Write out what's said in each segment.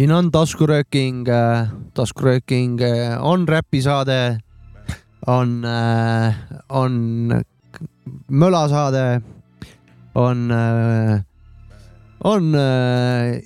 siin on taskurööking, taskurööking äh, on räpisaade, on, on mölasaade, on, on äh,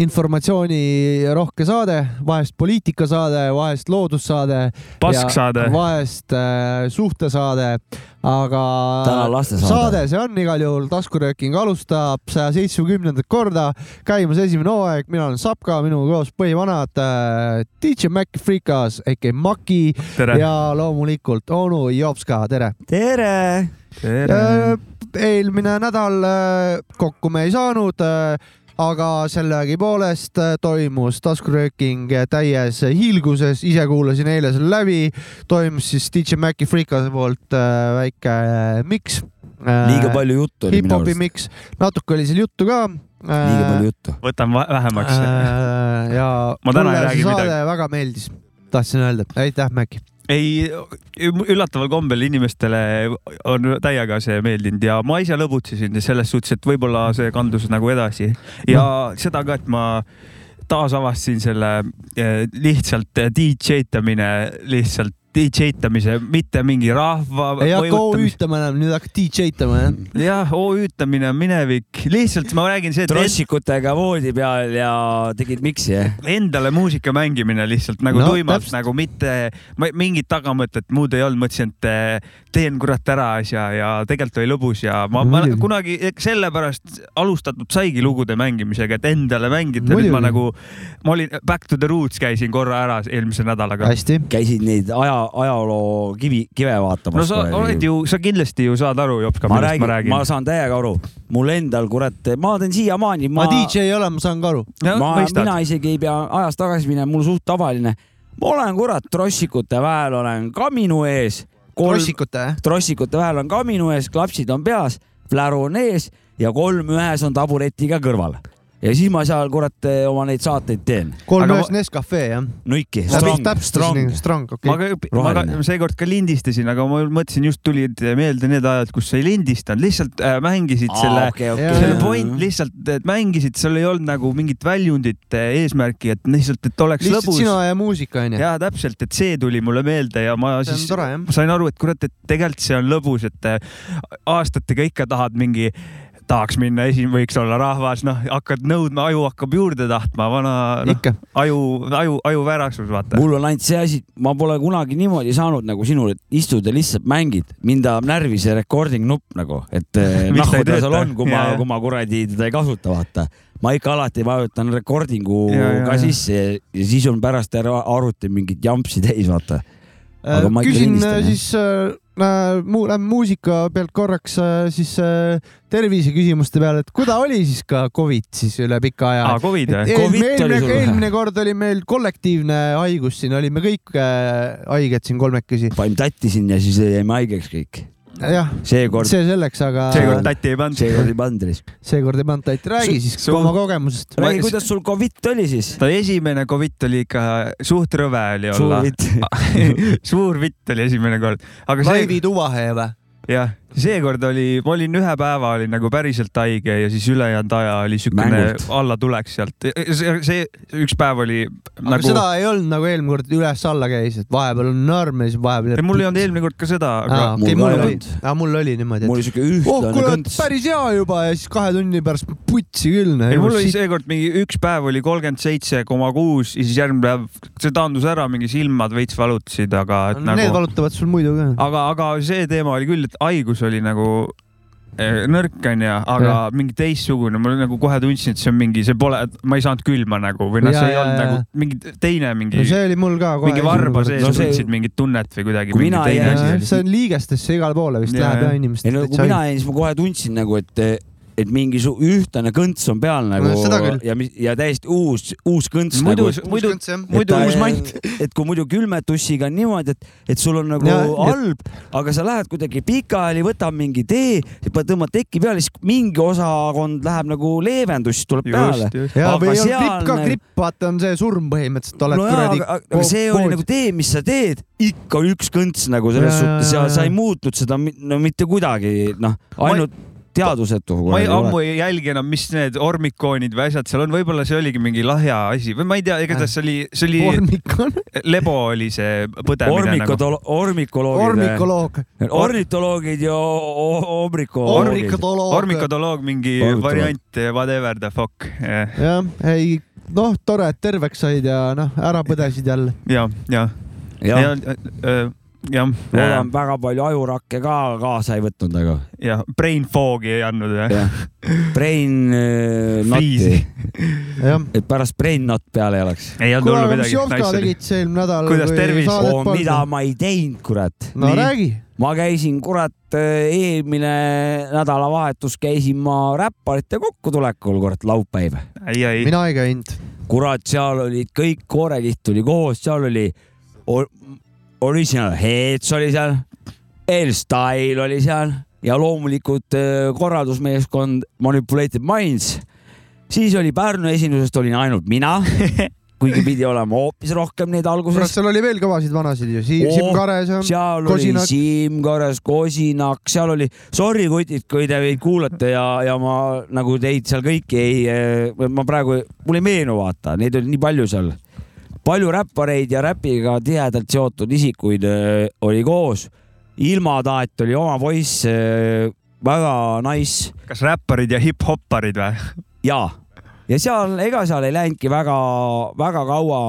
informatsioonirohke saade, vahest poliitikasaade, vahest loodussaade. Pasksaade. vahest äh, suhtesaade, aga Täna lastesaade. saade see on igal juhul, taskurööking alustab saja seitsmekümnendat korda, käimas esimene hooaeg, mina olen Sapka, minuga koos põhivanad äh, DJ Mac Freekas, aka Maki tere. ja loomulikult onu Jopska, tere, tere. tere. Äh, eelmine nädal äh, kokku me ei saanud, aga sellegipoolest äh, toimus taskurööking täies hiilguses, ise kuulasin eile selle läbi, toimus siis DJ Maci Freekase poolt äh, väike äh, miks. liiga palju juttu oli minu arust. miks, natuke oli seal juttu ka. liiga palju juttu. võtan vähemaks. äh, ja Ma täna ei mulle see saade midagi. väga meeldis, tahtsin öelda, aitäh Maci. ei, üllataval kombel inimestele on täiega see meeldinud ja ma ise lõbutsesin selles suhtes, et võib-olla see kandus nagu edasi ja no. seda ka, et ma taasavastasin selle eh, lihtsalt DJ tamine, lihtsalt DJ tamise, mitte mingi rahva. ei hakka OÜ-tama enam, nüüd hakkad DJ-tama jah. jah, OÜ-tamine on minevik, lihtsalt ma räägin see, et trossikutega voodi peal ja tegid miksi, jah? endale muusika mängimine lihtsalt nagu No, tuimalt täpselt. nagu mitte ma, mingit tagamõtet muud ei olnud, mõtlesin, et eh, teen kurat ära asja ja tegelikult oli lõbus ja ma, ma kunagi eks sellepärast alustatud saigi lugude mängimisega, et endale mängida. nüüd ma nagu, ma olin Back to the Roots käisin korra ära eelmise nädalaga. hästi. käisid neid aja, ajaloo kivi, kive no vaatamas sa oled ju, sa kindlasti ju saad aru, Jops, ma millest räägin ma, räägin ma. saan täiega aru. mul endal, kurat, ma teen siiamaani, ma ma, DJ ei ole, ma saan ka aru. mina isegi ei pea ajas tagasi minema, mul suht tavaline. ma olen kurat trossikute väel, olen kaminu ees. trossikute jah? trossikute vahel on kaminu ees, klapsid on peas, pläru on ees ja kolm ühes on taburetiga kõrval. Ja siis ma seal kurat oma neid saateid teen. kolm ühes Nescafe jah? Nuiki, strong, strong. strong, okei ma okay.. ka, ma ka Roheline. seekord ka lindistasin, aga ma mõtlesin, just tulid meelde need ajad, kus sa ei lindistanud, lihtsalt äh, mängisid selle okei, Jaa, okei. selle point lihtsalt, et mängisid, sul ei olnud nagu mingit väljundit, eesmärki, et lihtsalt, et oleks lihtsalt lõbus. sina ja muusika onju. ja täpselt, et see tuli mulle meelde ja ma see siis tore ma sain aru, et kurat, et tegelikult see on lõbus, et äh, aastatega ikka tahad mingi tahaks minna, esim-, võiks olla rahvas, noh, hakkad nõudma, aju hakkab juurde tahtma, vana noh, aju, aju, aju värasus, vaata. mul on ainult see asi, ma pole kunagi niimoodi saanud nagu sinul, et istud ja lihtsalt mängid. mind ajab närvi see recording nupp nagu, et eh, nahku ei ta seal on, kui ma kui ma kuradi teda ei kasuta, vaata. ma ikka alati vajutan recording'u Jaa, jaa, ka sisse ja, ja siis on pärast ära- arvuti mingit jampsi täis, vaata. Ikka küsin äh, siis äh, mu, lähme muusika pealt korraks äh, siis äh, terviseküsimuste peale, et kuidas oli siis ka Covid siis üle pika aja aa, Covid või? Eelmine, eelmine, kord oli meil kollektiivne haigus siin, olime kõik äh, haiged siin kolmekesi. panin tatti sinna ja siis jäime haigeks kõik. jah, seekord, see selleks, aga seekord tatti ei pannud. seekord ei pannud siis. seekord ei pannud tatti, räägi siis su- oma kogemusest. Räägi, kuidas sul Covid oli siis? ta esimene Covid oli ikka suht rõve oli suur olla. vitt. suur vitt oli esimene kord, aga see, Tuvahe või? jah, seekord oli, ma olin ühe päeva olin nagu päriselt haige ja siis ülejäänud aja oli siukene allatulek sealt. see, see üks päev oli aga nagu seda ei olnud nagu eelmine kord üles-alla käis, et vahepeal on norm ja siis vahepeal. Ei, mul ei olnud eelmine kord ka seda, aga okei, Mul mul oli olnud., mul oli niimoodi, mul et oli siuke oh ühtlane kurat, kõnts. päris hea juba ja siis kahe tunni pärast putsi küll. ei, mul oli seekord mingi üks päev oli kolmkümmend seitse koma kuus ja siis järgmine päev see taandus ära, mingi silmad veits valutasid, aga et Need nagu, valutavad sul muidu ka. aga, aga see teema oli küll, et haigus oli nagu eh, nõrk onju, aga Jah. mingi teistsugune, ma nagu kohe tundsin, et see on mingi, see pole, ma ei saanud külma nagu või noh, Ja, see ei ja, olnud ja. nagu mingi teine mingi no, see oli mul ka kohe. mingi varba sees No see- tundsid mingit tunnet või kuidagi. Kui mina jäin- see on liigestesse igale poole vist Ja, läheb ja. jah inimestel. ei no kui mina jäin, siis ma kohe tundsin nagu, et, et mingi su ühtlane kõnts on peal nagu No ja, ja täiesti uus, uus kõnts muidu nagu, muidu, muidu uus mant. et kui muidu külmetussiga on niimoodi, et, et sul on nagu Ja- halb, aga sa lähed kuidagi pikali, võtad mingi tee, tõmbad teki peale, siis mingi osakond läheb nagu leevendus, siis tuleb peale. just, just. ja, Aga või on gripp ka, gripp, vaata on see surm põhimõtteliselt, oled no kuradi aga, aga see oli nagu tee, mis sa teed, ikka üks kõnts nagu selles Ja, suhtes ja, sa ei muutnud seda no mitte kuidagi, noh, ainult teadvusetu. ma ei, ammu ei jälgi enam, mis need ormikoonid või asjad seal on, võib-olla see oligi mingi lahja asi või ma ei tea, igatahes see oli, see oli, ormik on, lebo oli see põdemine nagu. ormikotolo-, ormikoloogid, ormikoloog, ornitoloogid ja o- omrikoloogid. ormikotoloog. mingi Ornitoloog. variant, whatever the fuck. jah, ei noh, tore, et terveks said ja noh, ära põdesid jälle. ja, ja, ja jah,, jah, loodan väga palju ajurakke ka kaasa ei võtnud, aga ja brain fog'i ei andnud või? jah, brain äh, not'i, jah. et pärast brain not peal ei oleks. ei olnud hullu midagi. Jovka tegid see eelmine nädal? Kuidas tervis? mida ma ei teinud, kurat. no Nii. räägi. ma käisin, kurat, eelmine nädalavahetus käisin ma räpparite kokkutulekul, kurat, laupäev. ei, ei, mina ei käinud. kurat, seal olid kõik koorekiht oli koos, seal oli Original Heads oli seal, L-Style oli seal ja loomulikult äh, korraldusmeeskond Manipulated Minds. siis oli Pärnu esindusest olin ainult mina, kuigi pidi olema hoopis rohkem neid alguses. seal oli veel kõvasid vanasid ju, Siim Oo, Siim Kares ja seal Kosinak. oli Siim Kares, Kosinak, seal oli, sorry kutid, kui te meid kuulate ja, ja ma nagu teid seal kõiki ei, ma praegu, mul ei meenu vaata, neid oli nii palju seal. Palju räppareid ja räpiga tihedalt seotud isikuid öö, oli koos. ilmataat oli oma poiss, väga nice kas räpparid ja hip-hopparid või? ja, ja seal, ega seal ei läinudki väga-väga kaua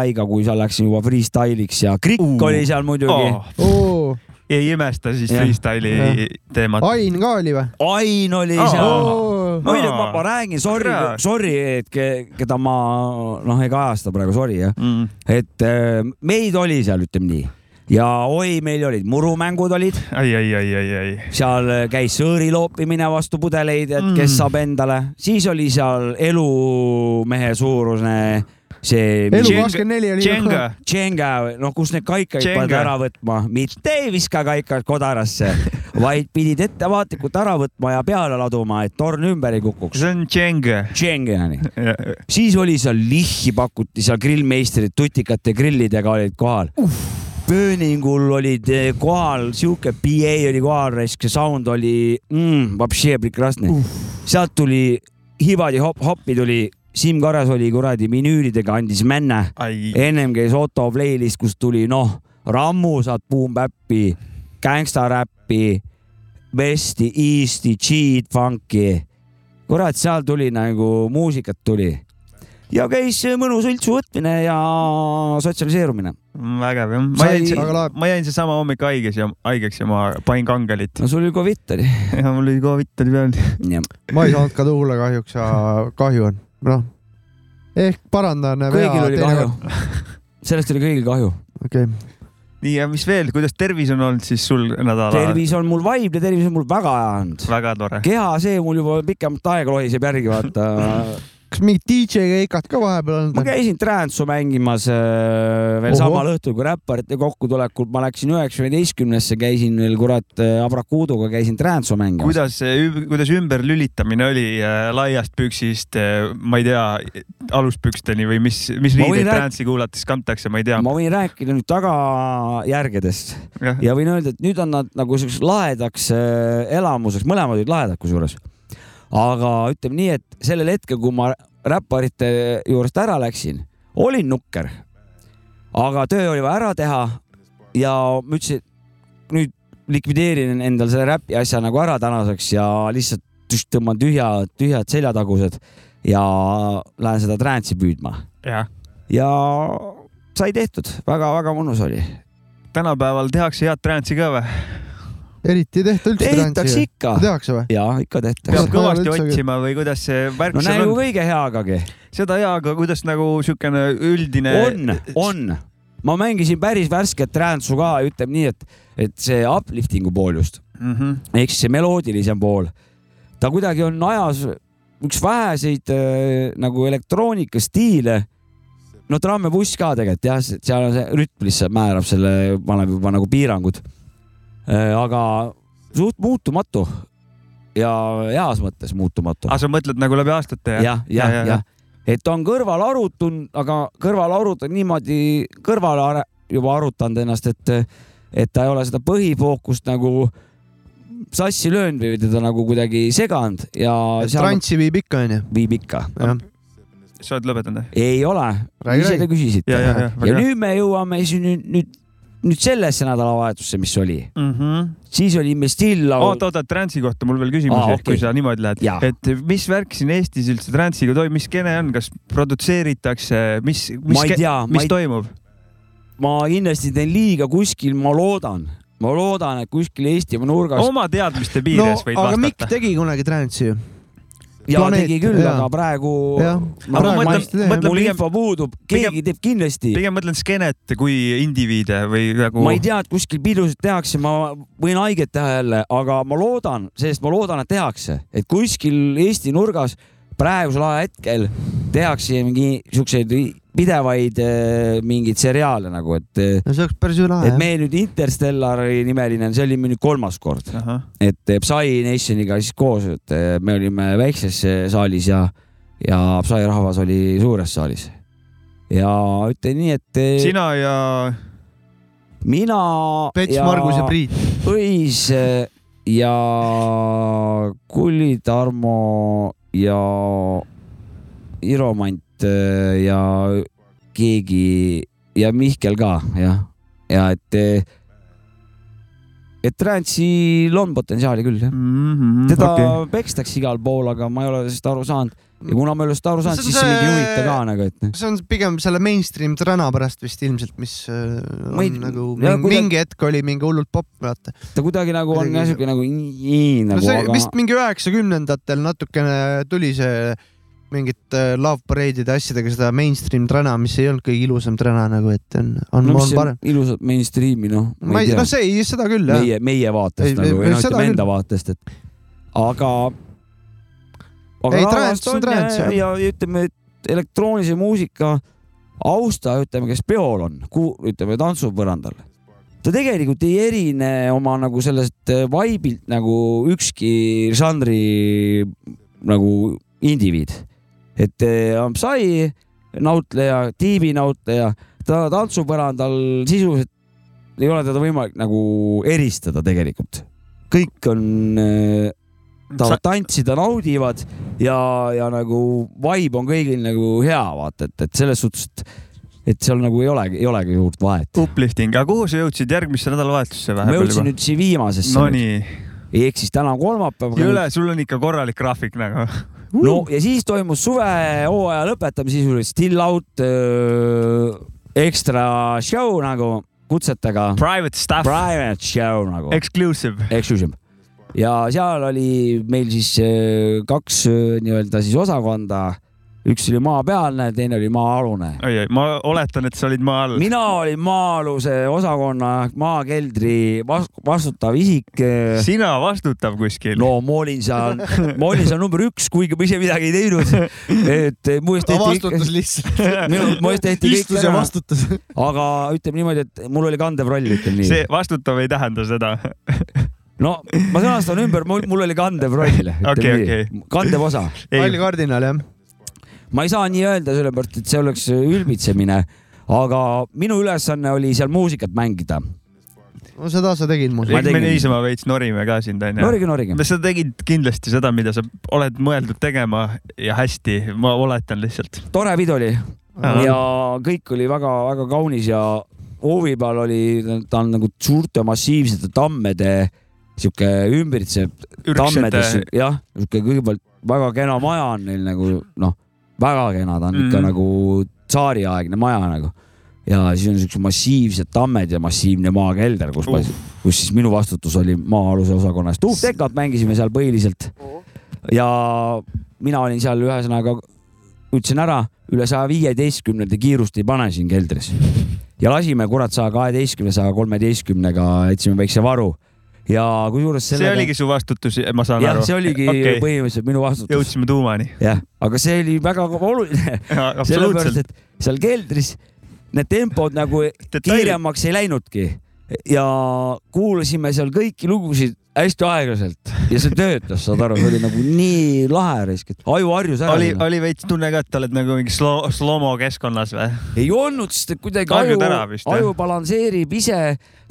aega, kui seal läks juba freestyle'iks ja Krikk Uh. oli seal muidugi oh.. oo, ei imesta siis freestyle'i teemat. Ain ka oli või? Ain oli seal. oo, muidu Aa. ma, ma räägin, sorry sorry, et ke, keda ma noh, ei kajasta praegu, sorry jah, Mm. et äh, meid oli seal, ütleme nii ja oi, meil olid murumängud olid, ai, ai, ai, ai, ai. seal käis sõõri loopimine vastu pudeleid, et kes Mm. saab endale, siis oli seal elumehe suurune see elu kakskümmend neli oli. Jenga, Jenga, noh, kus need kaikaid paned ära võtma, mitte ei viska kaikaid kodarasse, vaid pidid ettevaatlikult ära võtma ja peale laduma, et torn ümber ei kukuks. see on Tšenge. Tšenge on ju. siis oli seal lihhi pakuti, seal grillmeistrid tutikate grillidega olid kohal uh pööningul olid eh, kohal, sihuke PA oli kohal, raisk, see sound oli mm, vapšee prekrasne uh.. sealt tuli Hivadi hop-hopi tuli, Siim Karas oli kuradi minüülidega, andis männe. ennem käis Otto playlist, kus tuli noh, Rammu saad Boom Bappi gängstaräppi, vesti, east'i, cheat, funk'i. kurat, seal tuli nagu muusikat tuli ja käis mõnus õltsu võtmine ja sotsialiseerumine. vägev jah. ma jäin, ma jäin seesama hommik haiges ja haigeks ja ma panin kangelit. no sul oli Covid oli. ja mul oli Covid oli peal. ma ei saanud ka tuule kahjuks ja kahju on, noh. ehk parandan. kõigil oli kahju. sellest oli kõigil kahju. okei, nii ja mis veel, kuidas tervis on olnud siis sul nädala? tervis on mul vaimne tervis on mul väga hea olnud. väga tore. keha, see mul juba pikemat aega lohiseb järgi, vaata. kas mingid DJ keikad ka vahepeal ma olnud? käisin Trantsu mängimas äh, veel Ohoh. samal õhtul kui räpparite kokkutulekul, ma läksin üheksateistkümnesse, käisin veel kurat äh, Abrakuuduga käisin Trantsu mängimas. kuidas see, kuidas ümberlülitamine oli äh, laiast püksist, ma ei tea, aluspüksteni või mis, mis Ma riideid transi kuulates kantakse, ma ei tea. ma võin rääkida nüüd tagajärgedest jah, ja võin öelda, et nüüd on nad nagu siukseks lahedaks äh, elamuseks, mõlemad olid lahedad kusjuures. Aga ütleme nii, et sellel hetkel, kui ma räpparite juurest ära läksin, olin nukker. aga töö oli vaja ära teha ja ma ütlesin, et nüüd likvideerin endal selle räpi asja nagu ära tänaseks ja lihtsalt tõmban tühja, tühjad seljatagused ja lähen seda trance'i püüdma ja sai tehtud väga,, väga-väga mõnus oli. tänapäeval tehakse head transi ka või? Eriti ei tehta üldse tehtakse ikka tehakse või? ja ikka tehtakse Peab. kõvasti otsima või kuidas see värk no seal nagu on? kõige heagagi. seda jaa, aga kuidas nagu siukene üldine. on, on. ma mängisin päris värsket trantsu ka, ütleme nii, et, et see uplifting'u pool just mm. -hmm. ehk siis see meloodilisem pool, ta kuidagi on ajas üks väheseid äh, nagu elektroonikastiile. no trammebuss ka tegelikult jah, seal on see rütm lihtsalt määrab selle, paneb juba nagu piirangud. Aga suht muutumatu ja heas mõttes muutumatu. aga sa mõtled nagu läbi aastate jah? jah, jah, jah, et on kõrval arutanud, aga kõrval arutanud niimoodi, kõrvale juba arutanud ennast, et, et ta ei ole seda põhifookust nagu sassi löönud või teda nagu kuidagi seganud ja Transsi viib ikka onju. viib ikka. sa oled lõpetanud? ei ole, ise te küsisite. ja, ja, ja. ja nüüd me jõuame siis nüüd, nüüd, nüüd sellesse nädalavahetusse, mis oli, siis oli meil Still Laul oota, oota, Transi kohta mul veel küsimusi Aa, ah,, kui okei. sa niimoodi lähed et mis värk siin Eestis üldse Transiga toimub, mis skeene on, kas produtseeritakse, mis, mis mis ei, toimub? ma kindlasti teen liiga kuskil, ma loodan, ma loodan, et kuskil Eestimaa nurgas oma teadmiste no piires võid aga Mikk vastata. tegi kunagi Transi ju. Ja Planeet, tegi küll, aga praegu mul pigem- info puudub, keegi teeb kindlasti. pigem mõtlen skeenet kui indiviide või nagu. ma ei tea, et kuskil pidusid tehakse, ma võin haiget teha jälle, aga ma loodan, sest ma loodan, et tehakse, et kuskil Eesti nurgas praegusel ajahetkel tehakse mingi siukseid pidevaid eh, mingeid seriaale nagu, et, no see oleks päris üle et meil nüüd Interstellari nimeline, see oli meil nüüd kolmas kord, et eh, Psy Nationiga siis koos, et me olime väikses saalis ja, ja Psy rahvas oli suures saalis. ja ütlen nii, et sina ja mina Pets, Margus ja Priit. Õis ja Kulli, Tarmo ja Iromant eh, ja keegi ja Mihkel ka jah, ja et, et Transil on potentsiaali küll jah. mm. -hmm, teda okay. pekstakse igal pool, aga ma ei ole sellest aru saanud ja kuna ma ei ole sellest aru saanud, siis see mind ei huvita ka nagu, et see on pigem selle mainstream träna pärast vist ilmselt, mis äh, on ei- nagu ja mingi, mingi hetk oli mingi hullult popp, vaata. ta kuidagi nagu on jah siuke nagu nii no nagu, see aga vist mingi üheksakümnendatel natukene tuli see mingite love parade'ide asjadega seda mainstream träna, mis ei olnud kõige ilusam träna nagu, et on, on, no on parem. ilusat mainstream'i noh, ma ei, no see ei, seda küll jah. meie, meie vaatest Ei, nagu, või noh, seda ütleme küll. enda vaatest, et aga. Aga Ei, trance on ja, jah. ja, ütleme, et elektroonilise muusika austaja, ütleme, kes peol on, ütleme tantsupõrandal. ta tegelikult ei erine oma nagu sellest äh, vaibilt nagu ükski žanri nagu indiviid. et on Psy nautleja, tiibi nautleja, ta tantsupõrandal sisuliselt ei ole teda võimalik nagu eristada tegelikult. kõik on äh, tahavad tantsida, naudivad ja, ja nagu vibe on kõigil nagu hea, vaata, et, et selles suhtes, et, et seal nagu ei olegi, ei olegi suurt vahet. uplifting, aga kuhu sa jõudsid järgmisse nädalavahetusse ma vahepeal jõudsin nüüd siia viimasesse no no,. nii, ehk siis täna on kolmapäev. jõle, sul on ikka korralik graafik nagu. no ja siis toimus suvehooaja lõpetamine, siis oli Still Out äh, ekstra show nagu kutsetega. Private stuff, Private show nagu. exclusive. Exclusive. Ja seal oli meil siis äh, kaks äh, nii-öelda siis osakonda. üks oli maapealne, teine oli maa-alune. oi, oi, ma oletan, et sa olid maa all. mina olin maa-aluse osakonna ehk maakeldri vas- vastutav isik. sina vastutav kuskil. no ma olin seal, ma olin seal number üks, kuigi ma ise midagi ei teinud. et muuseas ta tehti vastutas kõik, lihtsalt. minu, muuseas tehti kõik istus ja ära, vastutas. aga ütleme niimoodi, et mul oli kandev roll, ütleme nii see. vastutav ei tähenda seda. no ma sõnastan ümber, mul mul oli kandev roll, okei. nii, kandev osa Kalli kardinal jah. ma ei saa nii öelda, sellepärast et see oleks ülbitsemine, aga minu ülesanne oli seal muusikat mängida. no seda sa tegid muuseas. Ma me tegin- niisama veits norime ka sind onju. norige, norige. sa tegid kindlasti seda, mida sa oled mõeldud tegema ja hästi, ma oletan lihtsalt. tore pidu oli Ahah. ja kõik oli väga-väga kaunis ja hoovi peal oli, ta on nagu suurte massiivsete tammede sihuke ümbritsev tammedes, jah, sihuke kõigepealt väga kena maja on neil nagu noh, väga kena, ta on mm. ikka Mhm. nagu tsaariaegne maja nagu. ja siis on siuksed massiivsed tammed ja massiivne maakelder, kus uh., kus siis minu vastutus oli maa-aluse osakonnas. tuuptekat mängisime seal põhiliselt. ja mina olin seal ühesõnaga, ütlesin ära, üle saja viieteistkümnende kiirust ei pane siin keldris. ja lasime kurat saja kaheteistkümne, saja kolmeteistkümnega, jätsime väikse varu ja kusjuures see sellega... oligi su vastutus, ma saan jah aru, see oligi okay. põhimõtteliselt minu vastutus. jõudsime tuumani. jah, aga see oli väga oluline, sellepärast et seal keldris need tempod nagu kiiremaks ei läinudki ja kuulasime seal kõiki lugusid hästi aeglaselt ja see töötas, saad aru, see oli nagu nii lahe risk, et aju harjus ära. oli, oli veits tunne ka, et oled nagu mingi slow, slow-mo keskkonnas või? ei olnud, sest et kuidagi aju aju balansseerib ise,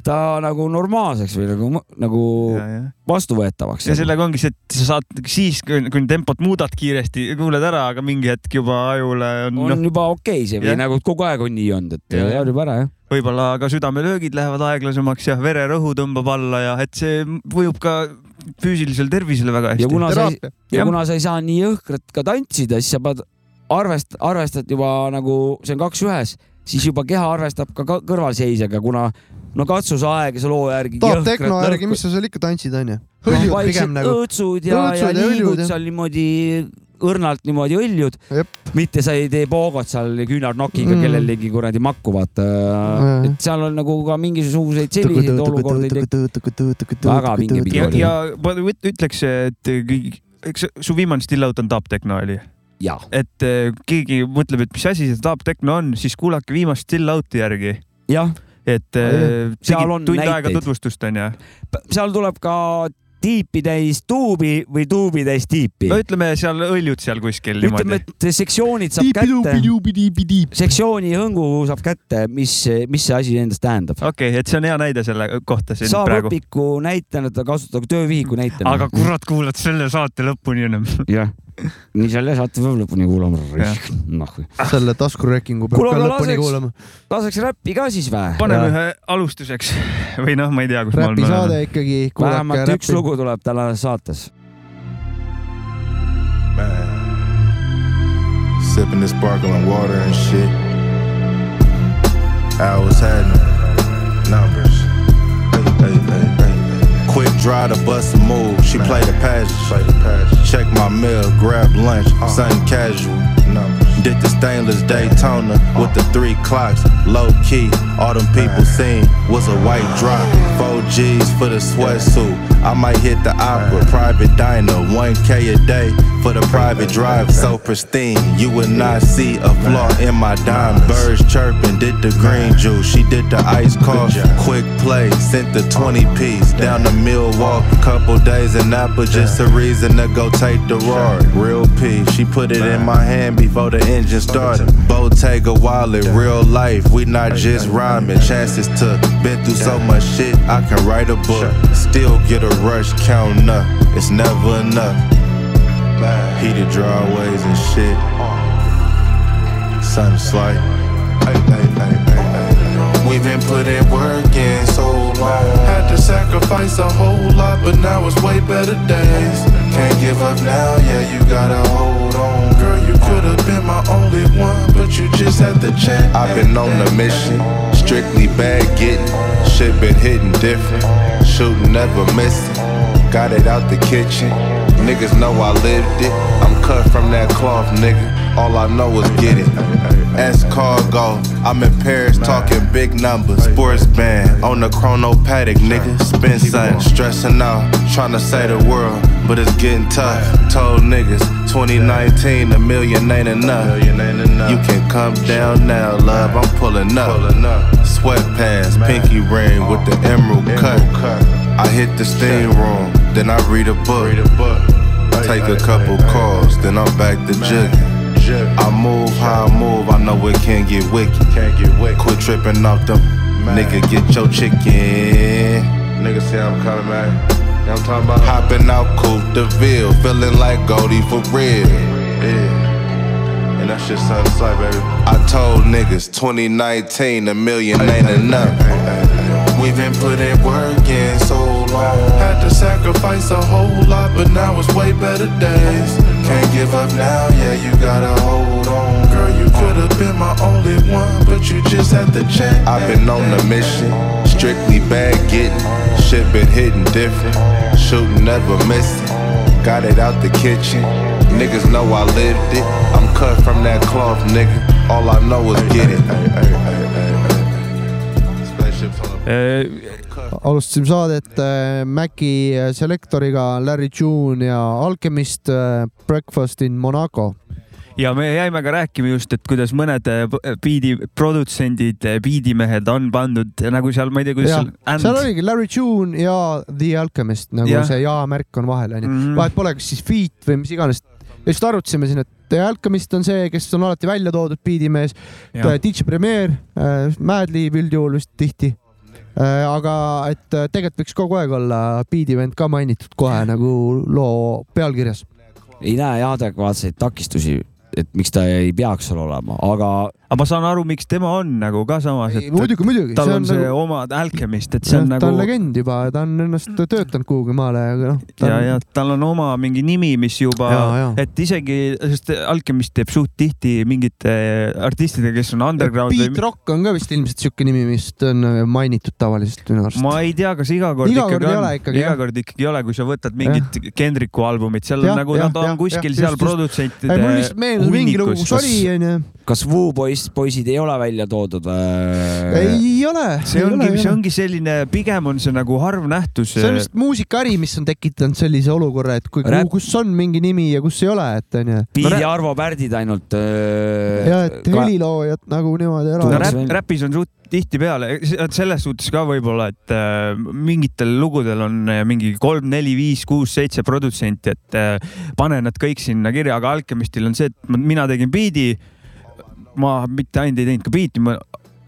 ta nagu normaalseks või nagu, nagu ja, ja. vastuvõetavaks. ja sellega ongi see, et sa saad siis, kui tempot muudad kiiresti, kuuled ära, aga mingi hetk juba ajule on, on noh, juba okei okay see või Jah. nagu kogu aeg on nii olnud, et harjub ära jah. võib-olla ka südamelöögid lähevad aeglasemaks ja vererõhu tõmbab alla ja et see mõjub ka füüsilisele tervisele väga ja hästi. kuna sa ei, ja kuna sa ei saa nii jõhkralt ka tantsida, siis sa pead arvest-, arvestad juba nagu see on kaks ühes, siis juba keha arvestab ka kõrvalseisjaga, kuna no katsu sa aega, sa loo järgi. tahab tehno järgi, mis sa seal ikka tantsid, onju? hõljud pigem nagu. õõtsud ja, ja ja liigud seal niimoodi õrnalt niimoodi õljud mitte sa ei tee poogot seal küünarnokiga Mm. kellelegi kuradi makku, vaata Mm.. et seal on nagu ka mingisuguseid selliseid olukordi väga vinge pidu ja, ja ma üt- ütleks, et kõik- eks su viimane still out on Top Techno oli, ja, et eh, keegi mõtleb, et mis asi see Top Techno on, siis kuulake viimast still out'i järgi, jah, et eh, Seal on tund aega näiteid. tutvustust onju. seal tuleb ka tiipi täis tuubi või tuubi täis tiipi no. ütleme seal õljud seal kuskil ütleme, niimoodi. et sektsioonid saab kätte, tiipi-tuubi-tuubi-tiipi-tiip. sektsiooni hõngu saab kätte, mis, mis see asi endast tähendab. okei okay,, et see on hea näide selle kohta siin saab praegu. õpiku näitena, ta kasutab töövihiku näitena. aga kurat, kuulad selle saate lõpuni ennem. jah, nii selle saate peab lõpuni kuulama noh, selle taskuröökingu peab Kuule, ka lõpuni laseks- kuulama. laseks räppi ka siis vä? paneme ühe alustuseks või noh, ma ei tea, kus ma räpi saade ikkagi, vähemalt üks lugu tuleb tänases saates. Sipping this sparkling water and shit. Hours had numbers. Hey, hey, hey, hey. Quick draw to bust a move. She played the passage. Play the. Check my mail, grab lunch, something casual. Numbers. Did the stainless Daytona with the three clocks. Low key, all them people seen was a white drop. Four G's for the sweatsuit. I might hit the opera, private diner, 1K a day for the private drive. So pristine, you would not see a flaw in my dime. Birds chirping, did the green juice. She did the ice coffee. Quick play, sent the 20 piece down to Milwaukee. Couple days in Napa, just a reason to go take the ride. Real P, she put it in my hand before the engine started. Bottega wallet, real life, we not just rhyming. Chances to been through so much shit, I can write a book. Still get a rush counting up, it's never enough. Heated driveways and shit. Sun slight. We've been putting work in so long. Had to sacrifice a whole lot, but now it's way better days. Can't give up now, yeah, you gotta hold on. Girl, you could have been my only one, but you just had to check. I've been on the mission, strictly bad getting. Shit been hitting different, shooting never missing. Got it out the kitchen. Niggas know I lived it. I'm cut from that cloth, nigga. All I know is get it. Ask cargo. I'm in Paris talking big numbers. Sports band on the chrono paddock, nigga. Spin something, stressing out, trying to say the world, but it's getting tough. Told niggas 2019 a million ain't enough. You can come down now, love. I'm pulling up. Sweatpants, pinky ring with the emerald cut. I hit the steam room, then I read a book. Take a couple calls, then I'm back to jugging. I move how I move, I know it can get wicked. Quit tripping off them. Nigga, get your chicken. Nigga say I'm coming back. You know I'm talking about? Hopping out Coupe de Ville, feeling like Goldie for real. Yeah. And that shit sounds like, baby. I told niggas 2019, a million ain't enough. We've been putting work in so long. Had to sacrifice a whole lot, but now it's way better days. Can't give up now, yeah, you gotta hold on. Girl, you could have been my only one, but you just had to check. I've been on a mission, strictly bag getting. Shit been hitting different, shooting never missing. Got it out the kitchen. Niggas know I lived it. I'm cut from that cloth, nigga. All I know is get it. Alustasime saadet äh, Maci äh, Selectoriga Larry June ja Alchemist äh, Breakfast in Monaco. ja me jäime ka rääkima just, et kuidas mõned biidi produtsendid, biidimehed on pandud nagu seal, ma ei tea, kuidas Jah, seal seal oligi Larry June ja The Alchemist nagu ja. see ja-märk on vahel onju Mhm. vahet pole, kas siis feat või mis iganes. ja just arutasime siin, et The Alchemist on see, kes on alati välja toodud biidimees. DJ Premier äh,, Madlib üldjuhul vist tihti aga et äh, tegelikult võiks kogu aeg olla Beat Event ka mainitud kohe nagu loo pealkirjas. ei näe adekvaatseid takistusi, et miks ta ei peaks seal olema, aga aga ma saan aru, miks tema on nagu ka samas, et muidugi, muidugi, tal see on on see nagu, oma Alchemist, et see on ta nagu on legend juba, ta on ennast töötanud kuhugi maale, aga noh. ja, ja tal on oma mingi nimi, mis juba Ja, ja., et isegi, sest Alchemist teeb suht tihti mingite artistidega, kes on underground Beat või Rock on ka vist ilmselt siuke nimi, mis on äh, mainitud tavaliselt minu arust. ma ei tea, kas iga kord Iga kord ikkagi ei on ole, ikkagi, iga kord ikkagi ei ole, kui sa võtad mingit Kendricku albumit, seal Jah, on nagu jah, nad on jah, kuskil jah, seal just, produtsentide mul lihtsalt meenus mingi lugu, kus oli, onju. kas Wu poiss, poisid ei ole välja toodud äh,? ei ole. see ongi, see ongi selline, pigem on see nagu harv nähtus. see on vist muusikaäri, mis on tekitanud sellise olukorra, et kui, Räpp- kus on mingi nimi ja kus ei ole, et onju. No ja Arvo Pärdid ainult äh,. ja et heliloojad nagu niimoodi ära no räpp, räpis on suht tihtipeale, selles suhtes ka võib-olla, et äh, mingitel lugudel on äh, mingi kolm, neli, viis, kuus, seitse produtsenti, et äh, pane nad kõik sinna kirja, aga Alchemistil on see, et ma- mina tegin biidi. Ma mitte ainult ei teinud ka biiti, ma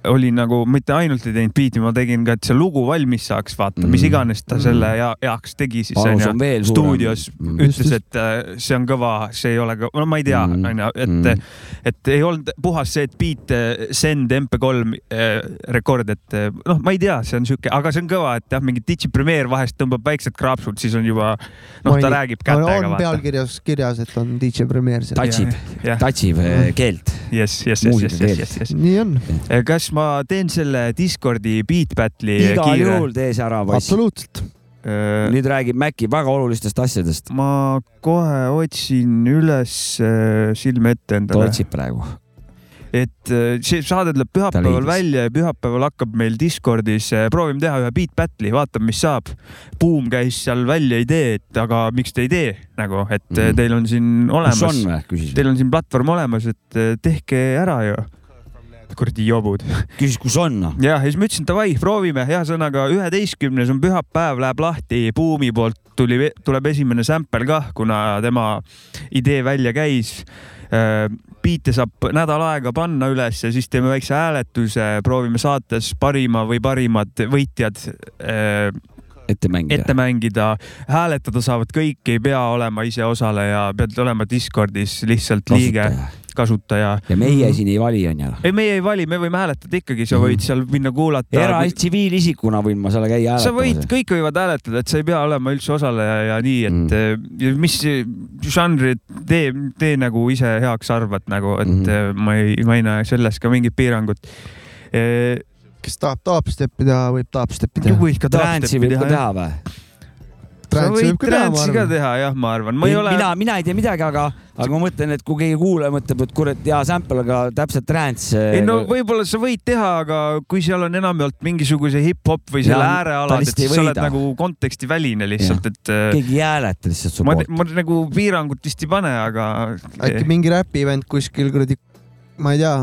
olin nagu mitte ainult ei teinud biiti, ma tegin ka, et see lugu valmis saaks, vaata, mis Mm. iganes ta selle hea, heaks tegi siis onju on veel stuudios Mm. Just, ütles, et äh, see on kõva, see ei ole kõva, no ma ei tea, Mm. onju, et Mm. et ei olnud puhas see, et beat äh, send MP3 äh, rekord, et noh, ma ei tea, see on sihuke, aga see on kõva, et jah, mingi Digipremiere vahest tõmbab väiksed kraapsud, siis on juba noh, ta räägib kätega on pealkirjas kirjas, et on jah, touchib äh, keelt. jess, jess, jess, jess, jess, jess, jess. nii on, kas ma teen selle Discordi beat battle'i igal juhul? tee see ära, poiss. absoluutselt. nüüd räägib Maci väga olulistest asjadest. ma kohe otsin üles äh, silme ette ta endale, otsib praegu. Et äh, see saade tuleb pühapäeval välja ja pühapäeval hakkab meil Discordis, proovime teha ühe beat battle'i, vaatame, mis saab. Buum käis seal välja idee, et aga miks te ei tee nagu, et mm. Mhm. teil on siin olemas teil on siin platvorm olemas, et äh, tehke ära ju. kuradi jobud. küsis, kus on, noh. ja, ja siis ma ütlesin davai, proovime, hea sõnaga üheteistkümnes on pühapäev, läheb lahti, Buumi poolt tuli, tuleb esimene sample kah, kuna tema idee välja käis. Biite saab nädal aega panna üles ja siis teeme väikse hääletuse, proovime saates parima või parimad võitjad äh, ette mängida. ette mängida. hääletada saavad kõik, ei pea olema ise osaleja, pead olema Discordis lihtsalt liige, kasutaja. ja meie siin ei vali, onju. ei, meie ei vali, me võime hääletada ikkagi, sa võid seal minna kuulata. era-, tsiviilisikuna võin ma seal käia sa võid, hääletamas. kõik võivad hääletada, et sa ei pea olema üldse osaleja ja nii, et mm. mis žanri tee, tee nagu ise heaks arvad nagu, et mm Mhm. ma ei, ma ei näe selles ka mingit piirangut. kes tahab dubstepi teha, võib dubstepi teha. võid ka Transi võib ka jah. teha või? Sa võid võib ka teha, jah, ma arvan, ma ei ole. mina, mina ei tea midagi, aga, aga ma mõtlen, et kui keegi kuulaja mõtleb, et kurat, hea sample, aga täpselt trance. ei no võib-olla sa võid teha, aga kui seal on enamjaolt mingisuguse hip-hop või selle äärealad, et lihtsalt ei siis sa oled nagu kontekstiväline lihtsalt, et äh, keegi ei hääleta lihtsalt su ma, poolt. ma nagu piirangut vist ei pane, aga äkki mingi räpi event kuskil kuradi, ma ei tea,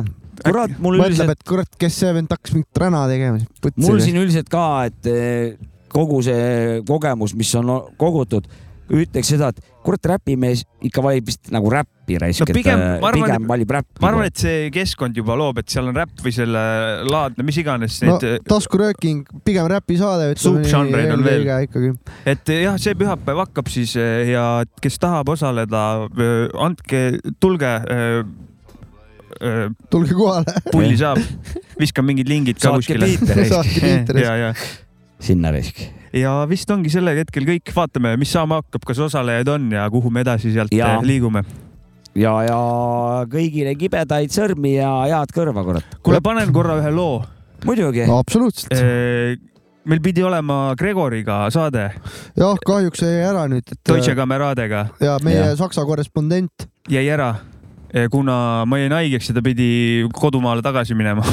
kurat, mul mõtleb, üldiselt, et kurat, kes see vend hakkas mingit räna tegema. mul siin üldiselt ka, et eh, kogu see kogemus, mis on kogutud, ütleks seda, et kurat, räpimees ikka valib vist nagu räppi raisk No et pigem- ma arvan, pigem valib räppi. ma arvan, et see keskkond juba loob, et seal on räpp või selle laadne, mis iganes no need, taskurööking, pigem räpisaade. Subžanreid on veel. ikkagi. et jah, see pühapäev hakkab siis ja kes tahab osaleda, andke, tulge. tulge kohale. pulli saab, viskan mingid lingid ka Saatke kuskile. saatke ja, sinna raisk. ja vist ongi sellel hetkel kõik, vaatame, mis saama hakkab, kas osalejaid on ja kuhu me edasi sealt Ja. eh, liigume. ja, ja kõigile kibedaid sõrmi ja head kõrva, kurat. kuule, panen korra ühe loo. muidugi no absoluutselt. meil pidi olema Gregoriga saade jah, kahjuks jäi ära nüüd, et Deutsche Kameradega, ja meie Jah. saksa korrespondent, jäi ära, kuna ma jäin haigeks ja ta pidi kodumaale tagasi minema,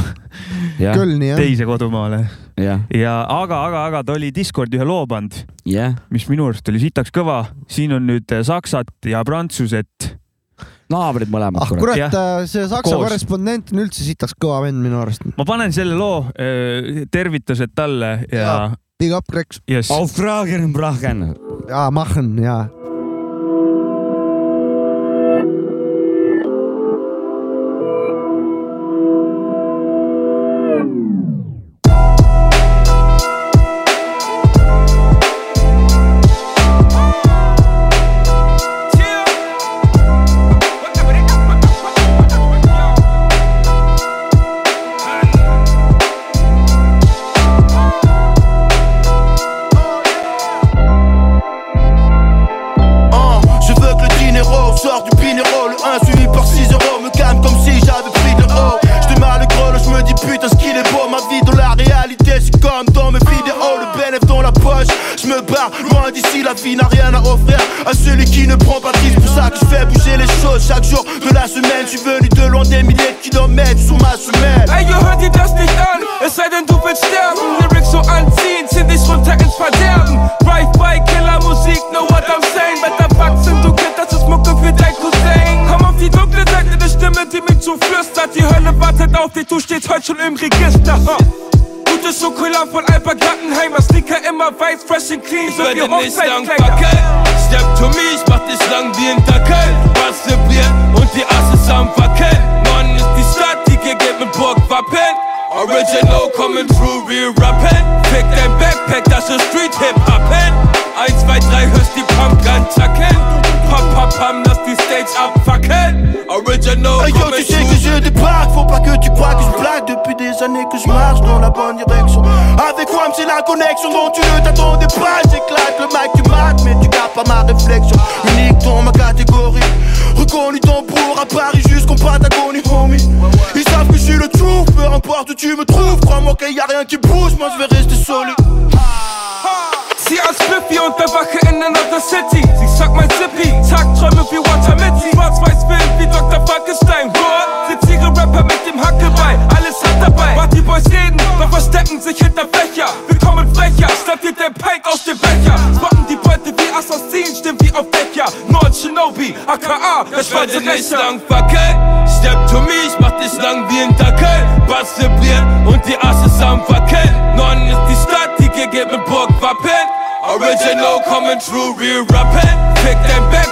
Kölni jah. teise kodumaale jah, ja aga, aga, aga ta oli Discordi ühe loo pannud, jah. mis minu arust oli sitaks kõva. siin on nüüd saksat ja prantsuset. naabrid mõlemad ah, kurat. kurat, see saksa Koos. korrespondent on üldse sitaks kõva vend minu arust. ma panen selle loo, tervitused talle ja Jaa. Big up, Rex. jess. Auf Fragen, Brachen. ja, machen ja. Dich, du stehst heute schon im Register. Gutes Schokolade von Alba Gattenheimer, Sneaker immer weiß, fresh and clean, so wie werde nicht lang verkehrt. Step to me, ich mach dich lang wie ein Dackel. Was Bier und die Asses am Wackeln. Mann ist die Stadt, die gegeben mit Burgwappen. Original coming through, real rappen. Fick dein Backpack, das ist Street Hip Hoppen. 1, 2, 3, hörst die Pumpgun zacken. Pam, pam, pam, lass die Stage abfackeln. Original Hey yo, tu sais que je débarque, faut pas que tu crois que je blague. Depuis des années que je marche dans la bonne direction. Avec Wam c'est la connexion dont tu ne t'attendais pas. J'éclate le mic, tu mates, mais tu gardes pas ma réflexion. Unique dans ma catégorie. Reconnu ton pour à Paris jusqu'en Patagonie, homie. Ils savent que je suis le truth, peu importe où tu me trouves. Crois-moi qu'il y a rien qui bouge, moi je vais rester solide Sie als Spliffy und der Wache in another city. Sie sagt mein Zippy, Tagträume wie Walter Mitty. Schwarz-Weiß-Film wie Dr. Frankenstein. What? Sitziere Rapper mit dem Hackelbein, alles hat dabei. Party Boys reden, doch verstecken sich hinter Fächer. Wir kommen frecher, statt dir der Pike aus dem Becher. Spotten die Beute wie Assassinen, stimmt wie auf Dächer. Nord Shinobi, aka, der Ich werde schwarze nicht Rächer. lang verkehrt. Step to me, ich mach dich lang wie ein coming true, real rap Pick that back.